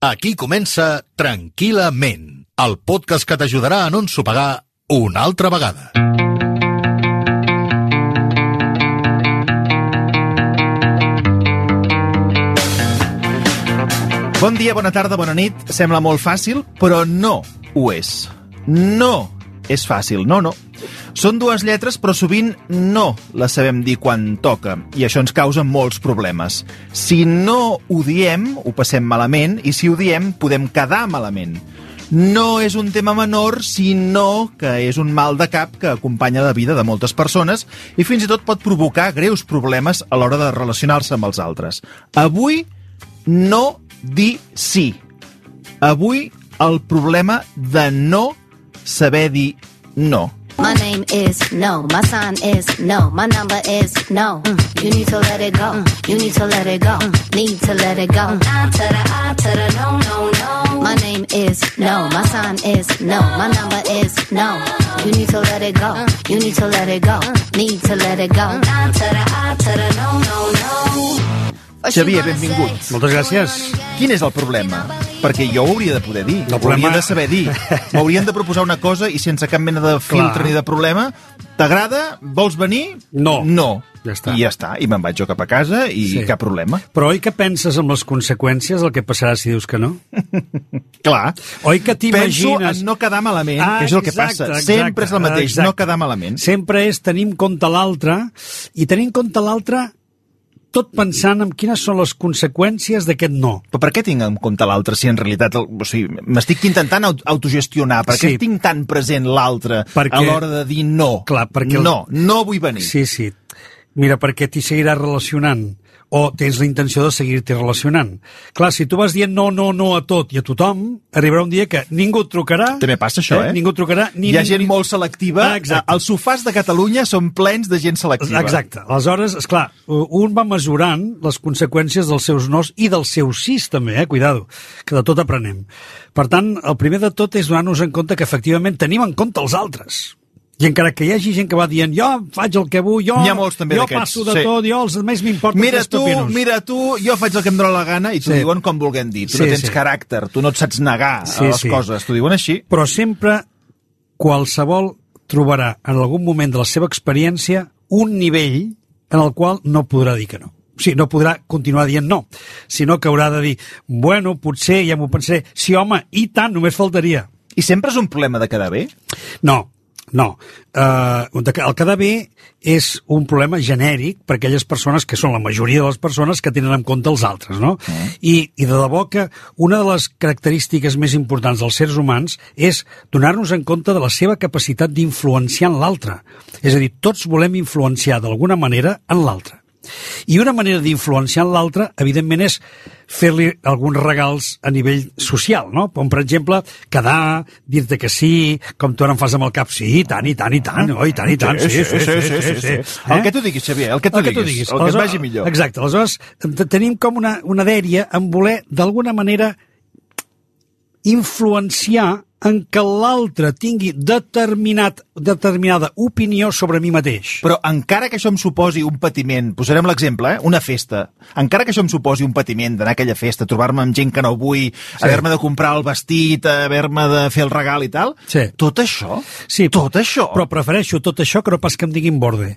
Aquí comença Tranquil·lament, el podcast que t'ajudarà a no ensopegar una altra vegada. Bon dia, bona tarda, bona nit. Sembla molt fàcil, però no ho és. No és fàcil, no, no. Són dues lletres, però sovint no les sabem dir quan toca, i això ens causa molts problemes. Si no ho diem, ho passem malament, i si ho diem, podem quedar malament. No és un tema menor, sinó que és un mal de cap que acompanya la vida de moltes persones i fins i tot pot provocar greus problemes a l'hora de relacionar-se amb els altres. Avui, no dir sí. Avui, el problema de no saber dir no. My name is no. My sign is no. My number is no. Mm. You need to let it go. Mm. You need to let it go. Mm. Need to let it go. I to the I to the no, no, no. My name is no. My sign is no. My number is no. You need to let it go. You need to let it go. Need to let it go. I to the I to the no, no, no. Xavier, benvingut. Moltes gràcies. Quin és el problema? Perquè jo ho hauria de poder dir, El ho problema- hauria de saber dir. M'haurien de proposar una cosa i sense cap mena de filtre Clar. ni de problema. T'agrada? Vols venir? No. No. Ja està. I ja està. I me'n vaig jo cap a casa i Sí. cap problema. Però oi que penses amb les conseqüències del que passarà si dius que no? Clar. Oi que Penso t'imagines... en no quedar malament, Ah, que és el que exacte, passa. exacte, Sempre és el mateix, exacte. no quedar malament. Sempre és tenir en compte l'altre i tenir en compte l'altre tot pensant en quines són les conseqüències d'aquest no. Però per què tinc en compte l'altre si en realitat el- o sigui, m'estic intentant aut- autogestionar? Per què Sí. tinc tan present l'altre Perquè- a l'hora de dir no? Clar, perquè No, no vull venir. Sí, sí. Mira, perquè t'hi seguiràs relacionant o tens la intenció de seguir-t'hi relacionant. Clar, si tu vas dient no, no, no a tot i a tothom, arribarà un dia que ningú et trucarà... També passa això, eh? Ningú et trucarà... Ni, Hi ha ni- gent molt selectiva. Ah, exacte. Els sofàs de Catalunya són plens de gent selectiva. Exacte. Aleshores, és clar, un va mesurant les conseqüències dels seus nos i dels seus sis, també, eh? Cuidado, que de tot aprenem. Per tant, el primer de tot és donar-nos en compte que efectivament tenim en compte els altres. I encara que hi hagi gent que va dient jo faig el que vull, jo, N'hi ha molts, també, jo passo de sí. tot, jo els més m'importa Mira tu, pepinos. mira tu, jo faig el que em dóna la gana i t'ho Sí. diuen com vulguem dir. Tu Sí, no tens sí. caràcter, tu no et saps negar Sí, a les sí. coses, t'ho diuen així. Però sempre qualsevol trobarà en algun moment de la seva experiència un nivell en el qual no podrà dir que no. O sigui, no podrà continuar dient no, sinó que haurà de dir, bueno, potser, ja m'ho pensaré, sí, home, i tant, només faltaria. I sempre és un problema de quedar bé? No, no. Uh, el quedar bé és un problema genèric per a aquelles persones que són la majoria de les persones que tenen en compte els altres, no? I, I de debò que una de les característiques més importants dels seres humans és donar-nos en compte de la seva capacitat d'influenciar en l'altre. És a dir, tots volem influenciar d'alguna manera en l'altre. I una manera d'influenciar en l'altre, evidentment, és fer-li alguns regals a nivell social, no? Com, per exemple, quedar, dir-te que sí, com tu ara em fas amb el cap, sí, i tant, i tant, i tant, oh, i tant, i tant, sí, sí, sí, sí, sí, sí, El que tu diguis, Xavier, el que tu el que tu diguis, diguis. el que et vagi millor. Exacte, aleshores te- tenim com una, una dèria en voler, d'alguna manera, influenciar en que l'altre tingui determinat, determinada opinió sobre mi mateix. Però encara que això em suposi un patiment, posarem l'exemple, eh? una festa, encara que això em suposi un patiment d'anar a aquella festa, trobar-me amb gent que no vull, sí. haver-me de comprar el vestit, haver-me de fer el regal i tal, Sí. tot això, Sí, tot això, Però prefereixo tot això que no pas que em diguin borde.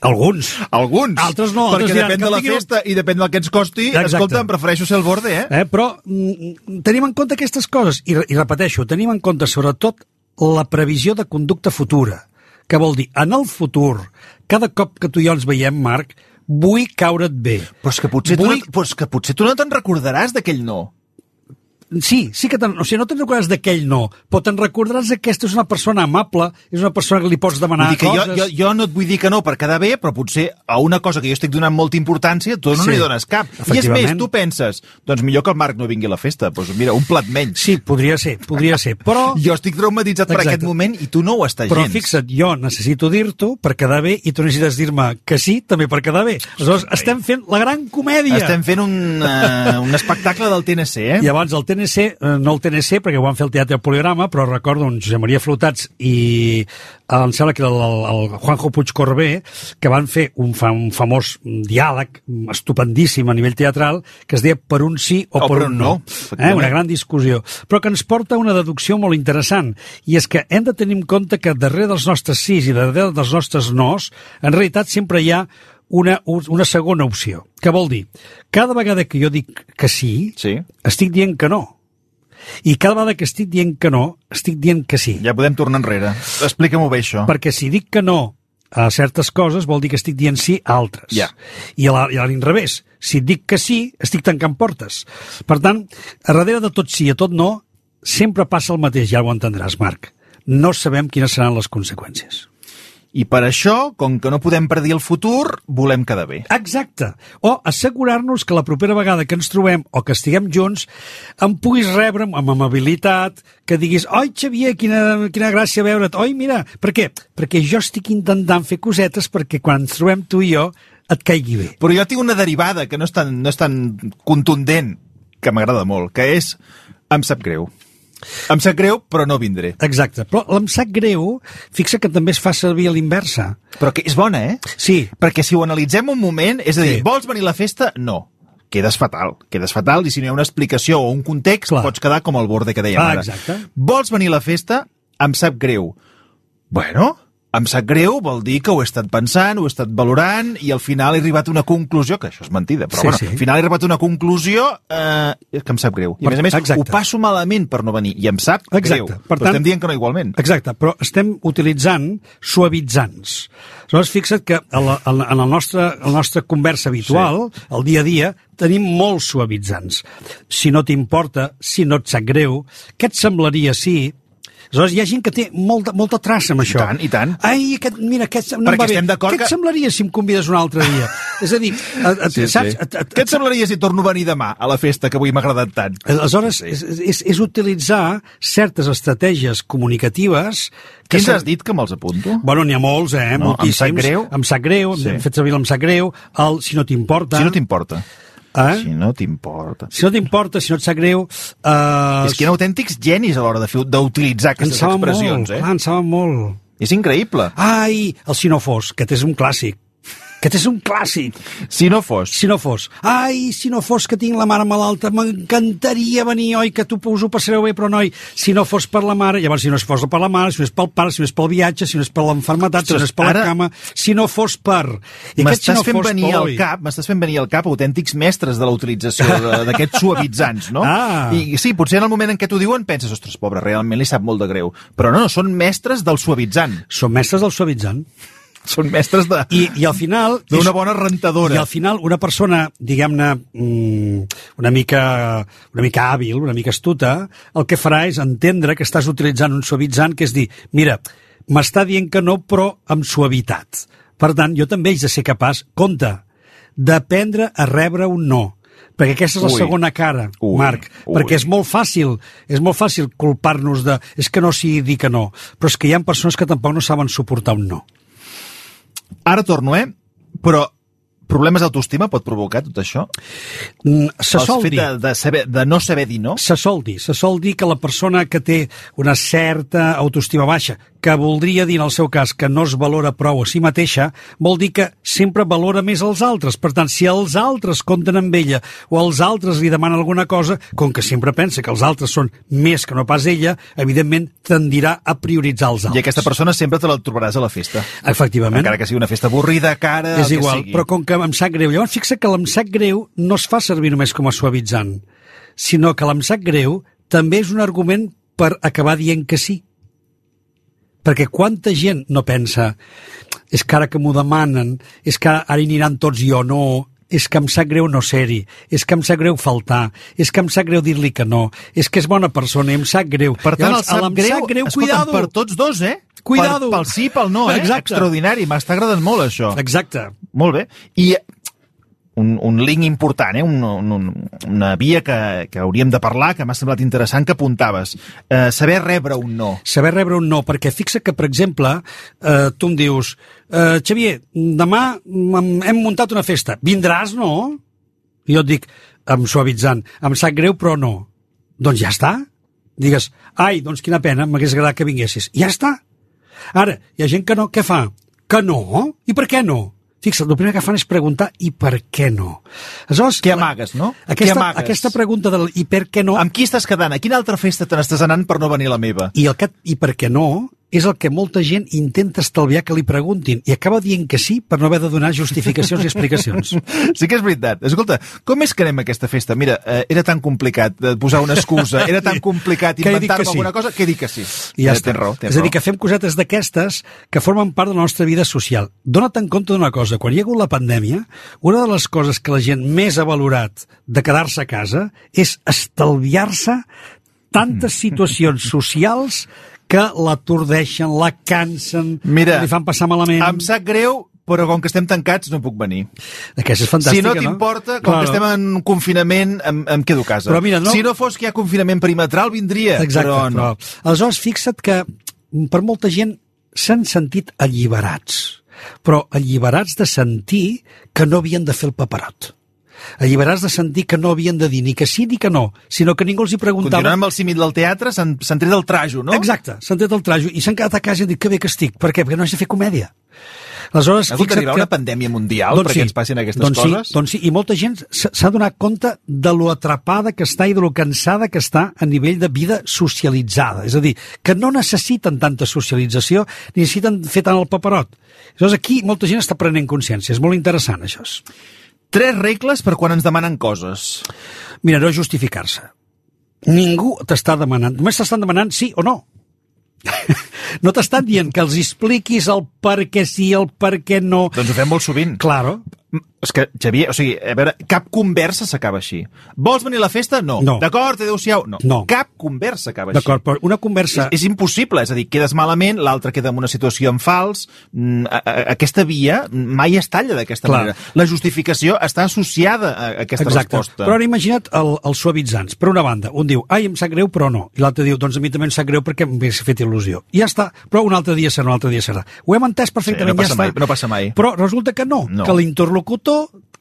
Alguns. alguns, Altres no, perquè altres diran depèn de la diguin- festa i depèn del que ens costi, Exacte. escolta, em prefereixo ser el borde, eh? Eh? Però mm, tenim en compte aquestes coses. I, I repeteixo, tenim en compte sobretot la previsió de conducta futura. Que vol dir, en el futur, cada cop que tu i jo ens veiem, Marc, vull caure't bé. Però és que potser, Vull- tu, no, però és que potser tu no te'n recordaràs d'aquell no. Sí, sí que te'n... O sigui, no te'n recordaràs d'aquell no, però te'n recordaràs que aquesta és una persona amable, és una persona que li pots demanar dir que jo, coses... jo, jo no et vull dir que no per quedar bé, però potser a una cosa que jo estic donant molta importància, tu no Sí. n'hi dones cap. I és més, tu penses, doncs millor que el Marc no vingui a la festa, doncs mira, un plat menys. Sí, podria ser, podria ser, però... Jo estic traumatitzat per Exacte. aquest moment i tu no ho estàs Però gens. fixa't, jo necessito dir-t'ho per quedar bé i tu necessites dir-me que sí, també per quedar bé. Aleshores, estem fent la gran comèdia. Estem fent un, uh, un espectacle del TNC, eh? I llavors el TNC TNC, eh, no el TNC, perquè ho van fer al Teatre Poligrama, però recordo un Josep Maria Flotats i eh, em sembla que era el, el Juanjo Puig Corbé, que van fer un, fa, un famós diàleg estupendíssim a nivell teatral, que es deia per un sí o, O per, per un no. no, eh? Una gran discussió. Però que ens porta a una deducció molt interessant, i és que hem de tenir en compte que darrere dels nostres sís i darrere dels nostres nos, en realitat sempre hi ha una, una segona opció. Què vol dir? Cada vegada que jo dic que sí, Sí. estic dient que no. I cada vegada que estic dient que no, estic dient que sí. Ja podem tornar enrere. Explica-m'ho bé, això. Perquè si dic que no a certes coses vol dir que estic dient sí a altres. Ja. I a la- i a l'inrevés. Si et dic que sí, estic tancant portes. Per tant, a darrere de tot sí i a tot no, sempre passa el mateix, ja ho entendràs, Marc. No sabem quines seran les conseqüències. I per això, com que no podem predir el futur, volem quedar bé. Exacte. O assegurar-nos que la propera vegada que ens trobem o que estiguem junts em puguis rebre amb amabilitat, que diguis, oi, Xavier, quina, quina gràcia veure't. Oi, mira, per què? Perquè jo estic intentant fer cosetes perquè quan ens trobem tu i jo et caigui bé. Però jo tinc una derivada que no és tan, no és tan contundent, que m'agrada molt, que és em sap greu. Em sap greu, però no vindré. Exacte. Però em sap greu, fixa que també es fa servir a l'inversa. Però que és bona, eh? Sí, Perquè si ho analitzem un moment, és a dir, Sí. vols venir a la festa? No. Quedes fatal. Quedes fatal i si no hi ha una explicació o un context, Clar. pots quedar com el borde que dèiem Ah, ara. exacte. Vols venir a la festa? Em sap greu. Bueno, em sap greu vol dir que ho he estat pensant, ho he estat valorant i al final he arribat a una conclusió, que això és mentida, però Sí, bueno, sí. al final he arribat a una conclusió eh, que em sap greu. I a més a més, exacte. ho passo malament per no venir i em sap Exacte. greu. Per tant- estem dient que no igualment. Exacte, però estem utilitzant suavitzants. Aleshores, fixa't que a la, a la, en la nostra, a la nostra conversa habitual, sí. el dia a dia, tenim molts suavitzants. Si no t'importa, si no et sap greu, què et semblaria si... Aleshores, hi ha gent que té molta, molta traça amb això. tant, i tant. Ai, aquest, mira, aquest no em Perquè estem d'acord Què et que- semblaria si em convides un altre dia? És a dir, a, a, Sí, saps? sí. A, a, Què et semblaria si torno a venir demà a la festa que avui m'ha agradat tant? Aleshores, és, és, és utilitzar certes estratègies comunicatives que Quins has dit que me'ls apunto? Bueno, n'hi ha molts, eh? No, em Moltíssims. sap greu. Em sap greu, Sí. hem fet servir el em sap greu, el si no t'importa... Si no t'importa. Eh? Si no t'importa. Si no t'importa, si no et sap greu... Eh, És que hi ha autèntics genis a l'hora d'utilitzar aquestes expressions, molt, eh? clar, en saben molt. És increïble. Ai, el si no fos, que és un clàssic. Que és un clàssic. Si no fos... Si no fos. Ai, si no fos que tinc la mare malalta, m'encantaria venir, oi, que tu us ho passareu bé, però noi, si no fos per la mare, llavors si no fos per la mare, si no és pel pare, si no és pel viatge, si no és per l'enfermetat, si no és per la ara- cama, si no fos per... Aquest si M'estàs no fent venir al cap, m'estàs fent venir al cap autèntics mestres de la utilització d'aquests suavitzants, no? Ah. I sí, potser en el moment en què t'ho diuen penses, ostres, pobre, realment li sap molt de greu. Però no, són mestres del suavitzant. Són mestres del suavitzant. Són mestres de... I, i al final... D'una bona rentadora. I al final una persona, diguem-ne, mm, una mica, una mica hàbil, una mica astuta, el que farà és entendre que estàs utilitzant un suavitzant, que és dir, mira, m'està dient que no, però amb suavitat. Per tant, jo també haig de ser capaç, compte, d'aprendre a rebre un no perquè aquesta és la Ui. segona cara, Ui. Marc, Ui. perquè és molt fàcil, és molt fàcil culpar-nos de és que no sigui dir que no, però és que hi ha persones que tampoc no saben suportar un no. Ara torno, eh? Però problemes d'autoestima pot provocar tot això? Mm, Se sol dir... de, de, saber, de no saber dir no? Se sol dir, se sol dir que la persona que té una certa autoestima baixa, que voldria dir en el seu cas que no es valora prou a si mateixa, vol dir que sempre valora més els altres. Per tant, si els altres compten amb ella o els altres li demanen alguna cosa, com que sempre pensa que els altres són més que no pas ella, evidentment tendirà a prioritzar els I altres. aquesta persona sempre te la trobaràs a la festa. Efectivament. Encara que sigui una festa avorrida, cara, és igual, però com que em sap greu. Llavors, fixa que l'em sap greu no es fa servir només com a suavitzant, sinó que l'em sap greu també és un argument per acabar dient que sí. Perquè quanta gent no pensa és que ara que m'ho demanen, és que ara hi aniran tots jo no, és que em sap greu no ser-hi, és que em sap greu faltar, és que em sap greu dir-li que no, és que és bona persona i em sap greu. Per tant, Llavors, el sap greu, sap greu, escolta'm, cuidado. per tots dos, eh? Cuidado. Per, pel sí i pel no, eh? Exacte. Extraordinari, m'està agradant molt això. Exacte. Molt bé. I un, un link important, eh? un, un, una via que, que hauríem de parlar, que m'ha semblat interessant, que apuntaves. Eh, saber rebre un no. saber rebre un no, perquè fixa que, per exemple, eh, tu em dius eh, Xavier, demà hem hem muntat una festa, vindràs, no? I jo et dic, amb suavitzant, em sap greu, però no. doncs ja està. Digues, ai, doncs quina pena, m'hagués agradat que vinguessis. Ja està. Ara, hi ha gent que no, què fa? Que no? I per què no? Fixa't, el primer que fan és preguntar i per què no. Aleshores, Què amagues, no? Què Aquesta, amagues? aquesta pregunta del i per què no Amb qui estàs quedant? A quina altra festa te n'estàs anant per no venir a la meva? i el que, i per què no és el que molta gent intenta estalviar que li preguntin i acaba dient que sí per no haver de donar justificacions i explicacions. Sí que és veritat. Escolta, com és que anem a aquesta festa? Mira, eh, era tan complicat de posar una excusa, era tan complicat inventar-me sí. alguna cosa, que dit que sí. I ja Eh, està. Tens raó, tens és a dir, que fem cosetes d'aquestes que formen part de la nostra vida social. Dona't en compte d'una cosa, quan hi ha hagut la pandèmia, una de les coses que la gent més ha valorat de quedar-se a casa és estalviar-se tantes situacions socials que l'atordeixen, la cansen, Mira, li fan passar malament. Em sap greu, però com que estem tancats no puc venir. Aquesta és Si fantàstica, no t'importa, com Claro. que estem en confinament, em, em quedo a casa. Però mira, no- Si no fos que hi ha confinament perimetral, vindria. Exacte, però no. però... Aleshores, fixa't que per molta gent s'han sentit alliberats, però alliberats de sentir que no havien de fer el paperot. Alliberats de sentir que no havien de dir ni que sí ni que no, sinó que ningú els hi preguntava... Continuant amb el símil del teatre, s'han tret el trajo, no? Exacte, s'han tret el trajo i s'han quedat a casa i han dit que bé que estic. Per què? Perquè no haig de fer comèdia. Aleshores, Ha hagut d'arribar que... una pandèmia mundial perquè ens passin aquestes doncs coses? Sí, doncs sí, i molta gent s'ha donat compte de lo atrapada que està i de lo cansada que està a nivell de vida socialitzada. És a dir, que no necessiten tanta socialització ni necessiten fer tant el paperot. Aleshores, aquí molta gent està prenent consciència. És molt interessant, això. Tres regles per quan ens demanen coses. Mira, no justificar-se. Ningú t'està demanant, només t'estan demanant sí o no. no t'estan dient que els expliquis el per què sí, el per què no. Doncs ho fem molt sovint. Claro. És que, Xavier, o sigui, a veure, cap conversa s'acaba així. Vols venir a la festa? No. No. D'acord, adéu-siau? No. No. Cap conversa acaba així. D'acord, però una conversa... És, és impossible, és a dir, quedes malament, l'altre queda en una situació en fals, mm, a, a, aquesta via mai es talla d'aquesta manera. La justificació està associada a aquesta Exacte. resposta. Però ara imagina't el, els suavitzants. Per una banda, un diu, ai, em sap greu, però no. I l'altre diu, doncs a mi també em sap greu perquè m'hagués fet il·lusió. I ja està. Però un altre dia serà, un altre dia serà. Ho hem entès perfectament, Sí, no ja està. mai, no passa mai. Però resulta que no, No. que l'interlocutor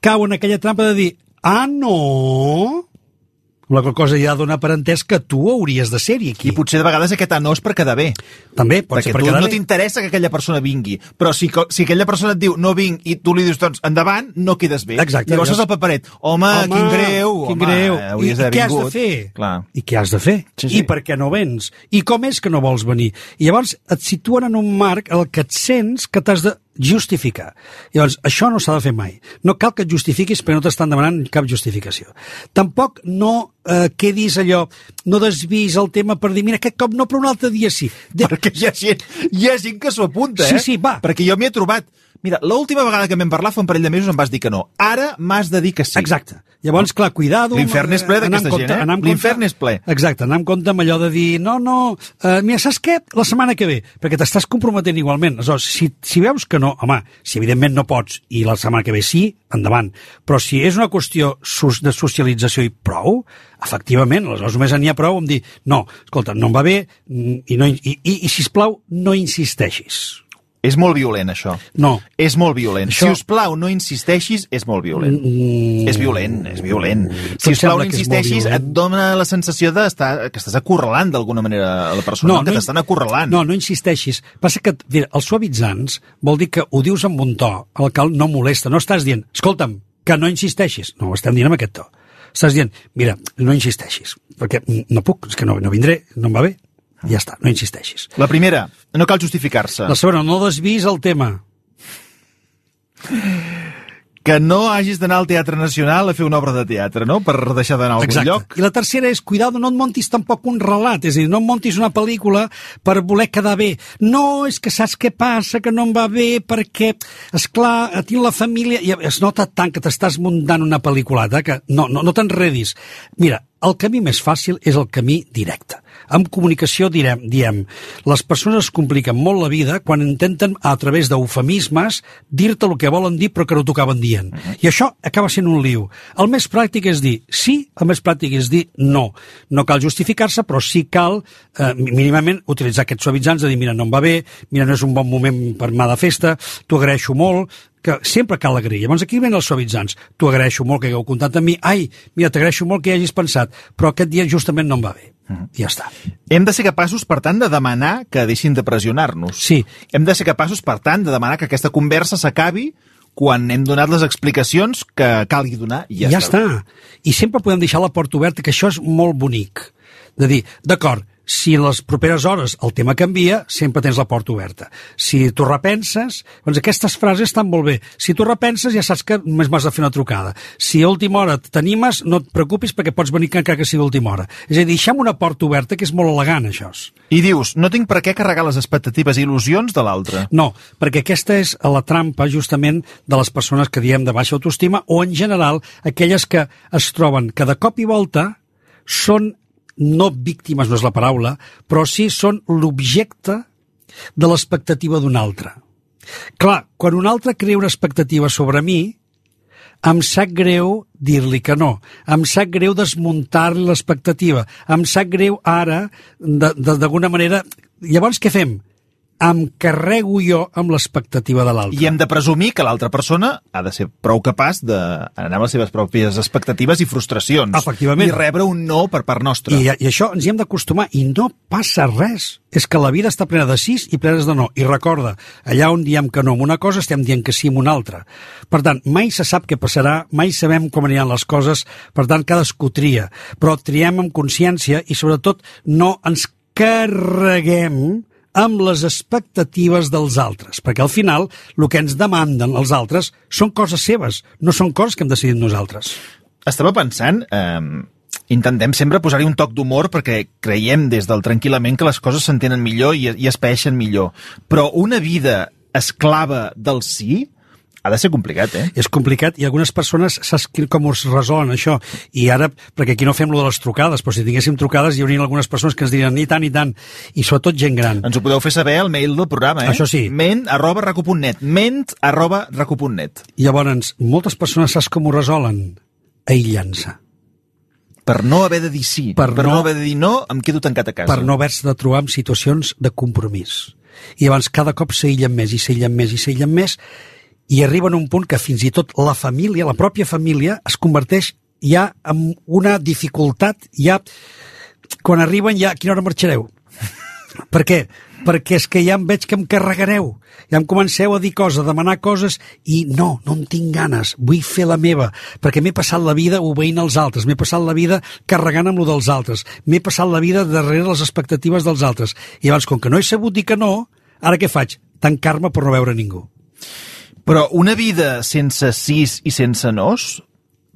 cau en aquella trampa de dir, ah, no... La qual cosa ja dona per entès que tu hauries de ser-hi aquí. I potser de vegades aquest anós per quedar bé. També pot perquè ser per tu no t'interessa que aquella persona vingui, però si, si aquella persona et diu no vinc i tu li dius doncs endavant, no quedes bé. Exacte, Llavors és el paperet. Home, Home, quin greu. Quin home, greu. I, i què has de fer? Clar. I què has de fer? Sí, sí. I per què no vens? I com és que no vols venir? I llavors et situen en un marc el que et sents que t'has de justificar. Llavors, això no s'ha de fer mai. No cal que et justifiquis perquè no t'estan demanant cap justificació. Tampoc no eh, quedis allò, no desvis el tema per dir, mira, aquest cop no, però un altre dia sí. De... Perquè hi ha gent, hi ha gent que s'ho apunta, Sí, eh? sí, va. Perquè jo m'hi he trobat. Mira, l'última vegada que vam parlar fa un parell de mesos em vas dir que no. Ara m'has de dir que sí. Exacte. Llavors, clar, cuidado... L'infern és ple d'aquesta gent, eh? L'infern és ple. Exacte, anar amb compte amb allò de dir, no, no, uh, mira, saps què? La setmana que ve, perquè t'estàs comprometent igualment. Aleshores, si, si veus que no, home, si evidentment no pots i la setmana que ve sí, endavant. Però si és una qüestió de socialització i prou, efectivament, aleshores només n'hi ha prou amb dir, no, escolta, no em va bé, mm, i, no, i, i, i sisplau, no insisteixis. És molt violent, això. No. És molt violent. Això- Si us plau, no insisteixis, és molt violent. Mm, És violent, és violent. em Si us plau, no que insisteixis, et dona la sensació d'estar que estàs acorralant d'alguna manera a la persona, no, que t'estan acorralant. No, no insisteixis. Passa que, mira, els suavitzants vol dir que ho dius amb un to el qual no molesta. No estàs dient, escolta'm, que no insisteixis. No, ho estem dient amb aquest to. Estàs dient, mira, no insisteixis, perquè no puc, és que no, no vindré, no em va bé. Ja està, no insisteixis. La primera, no cal justificar-se. La segona, no desvis el tema. Que no hagis d'anar al Teatre Nacional a fer una obra de teatre, no?, per deixar d'anar a algun Exacte. lloc. I la tercera és, cuidado, no et montis tampoc un relat, és a dir, no et montis una pel·lícula per voler quedar bé. No, és que saps què passa, que no em va bé, perquè, és clar, tinc la família... I es nota tant que t'estàs muntant una pel·lículata que no, no, no t'enredis. Mira, el camí més fàcil és el camí directe. Amb comunicació direm, diem, les persones es compliquen molt la vida quan intenten, a través d'eufemismes, dir-te el que volen dir però que no t'ho acaben dient. I això acaba sent un liu. El més pràctic és dir sí, el més pràctic és dir no. No cal justificar-se, però sí cal eh, mínimament utilitzar aquests suavitzants de dir mira, no em va bé, mira, no és un bon moment per mà de festa, t'ho agraeixo molt, que sempre cal agrair. Llavors aquí venen els suavitzants. T'ho agraeixo molt que hagueu comptat amb mi. Ai, mira, t'agraeixo molt que hi hagis pensat, però aquest dia justament no em va bé. Mm. Ja està. Hem de ser capaços, per tant, de demanar que deixin de pressionar-nos. Sí. Hem de ser capaços, per tant, de demanar que aquesta conversa s'acabi quan hem donat les explicacions que calgui donar i ja, ja està. I sempre podem deixar la porta oberta, que això és molt bonic. De dir, d'acord, si en les properes hores el tema canvia, sempre tens la porta oberta. Si tu repenses, doncs aquestes frases estan molt bé. Si tu repenses, ja saps que només m'has de fer una trucada. Si a última hora t'animes, no et preocupis perquè pots venir encara que sigui a última hora. És a dir, deixem una porta oberta, que és molt elegant, això. I dius, no tinc per què carregar les expectatives i il·lusions de l'altre. No, perquè aquesta és la trampa, justament, de les persones que diem de baixa autoestima, o, en general, aquelles que es troben que de cop i volta són no víctimes no és la paraula, però sí són l'objecte de l'expectativa d'un altre. Clar, quan un altre crea una expectativa sobre mi, em sap greu dir-li que no. Em sap greu desmuntar-li l'expectativa. Em sap greu ara, d'alguna manera... Llavors, què fem? Em carrego jo amb l'expectativa de l'altre. I hem de presumir que l'altra persona ha de ser prou capaç d'anar amb les seves pròpies expectatives i frustracions. Efectivament. I rebre un no per part nostra. I, i això ens hi hem d'acostumar. I no passa res. És que la vida està plena de sis i plena de no. I recorda, allà on diem que no amb una cosa, estem dient que sí amb una altra. Per tant, mai se sap què passarà, mai sabem com aniran les coses, per tant, cadascú tria. Però triem amb consciència i, sobretot, no ens carreguem amb les expectatives dels altres, perquè al final el que ens demanden els altres són coses seves, no són coses que hem decidit nosaltres. Estava pensant, eh, intentem sempre posar-hi un toc d'humor perquè creiem des del tranquil·lament que les coses s'entenen millor i, i es peixen millor, però una vida esclava del sí ha de ser complicat, eh? És complicat i algunes persones saps com us resolen això. I ara, perquè aquí no fem lo de les trucades, però si tinguéssim trucades hi haurien algunes persones que ens dirien ni tant, ni tant, i sobretot gent gran. Ens ho podeu fer saber al mail del programa, eh? Això sí. ment arroba recu.net ment arroba recu.net Llavors, moltes persones saps com ho resolen? Aïllant-se. Per no haver de dir sí, per, per no, no haver de dir no, em quedo tancat a casa. Per no haver-se de trobar en situacions de compromís. I llavors cada cop s'aïllen més i s'aïllen més i s'aïllen més i arriben a un punt que fins i tot la família, la pròpia família, es converteix ja en una dificultat, ja quan arriben ja a quina hora marxareu? per què? Perquè és que ja em veig que em carregareu, ja em comenceu a dir coses, a demanar coses, i no, no en tinc ganes, vull fer la meva, perquè m'he passat la vida obeint els altres, m'he passat la vida carregant amb lo dels altres, m'he passat la vida darrere les expectatives dels altres, i llavors, com que no he sabut dir que no, ara què faig? Tancar-me per no veure ningú. Però una vida sense sis i sense nos,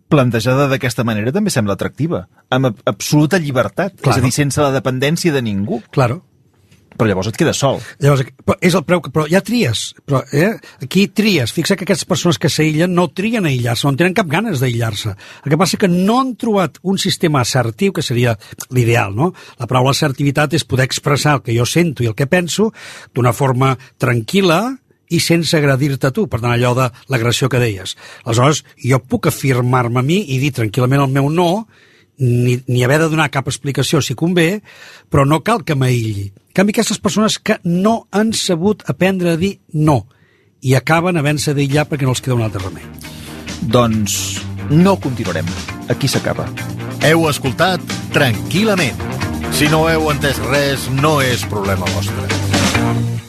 plantejada d'aquesta manera també sembla atractiva, amb absoluta llibertat, claro. és a dir, sense la dependència de ningú. Claro. Però llavors et quedes sol. Llavors, és el preu que... Però ja tries. Però, eh? Aquí tries. Fixa que aquestes persones que s'aïllen no trien aïllar-se, no tenen cap ganes d'aïllar-se. El que passa que no han trobat un sistema assertiu, que seria l'ideal, no? La paraula assertivitat és poder expressar el que jo sento i el que penso d'una forma tranquil·la, i sense agradir-te tu, per tant allò de l'agressió que deies. Aleshores, jo puc afirmar-me a mi i dir tranquil·lament el meu no, ni, ni haver de donar cap explicació si convé, però no cal que m'aïlli. En canvi, aquestes persones que no han sabut aprendre a dir no i acaben havent-se d'aïllar perquè no els queda un altre remei. Doncs no continuarem. Aquí s'acaba. Heu escoltat tranquil·lament. Si no heu entès res, no és problema vostre.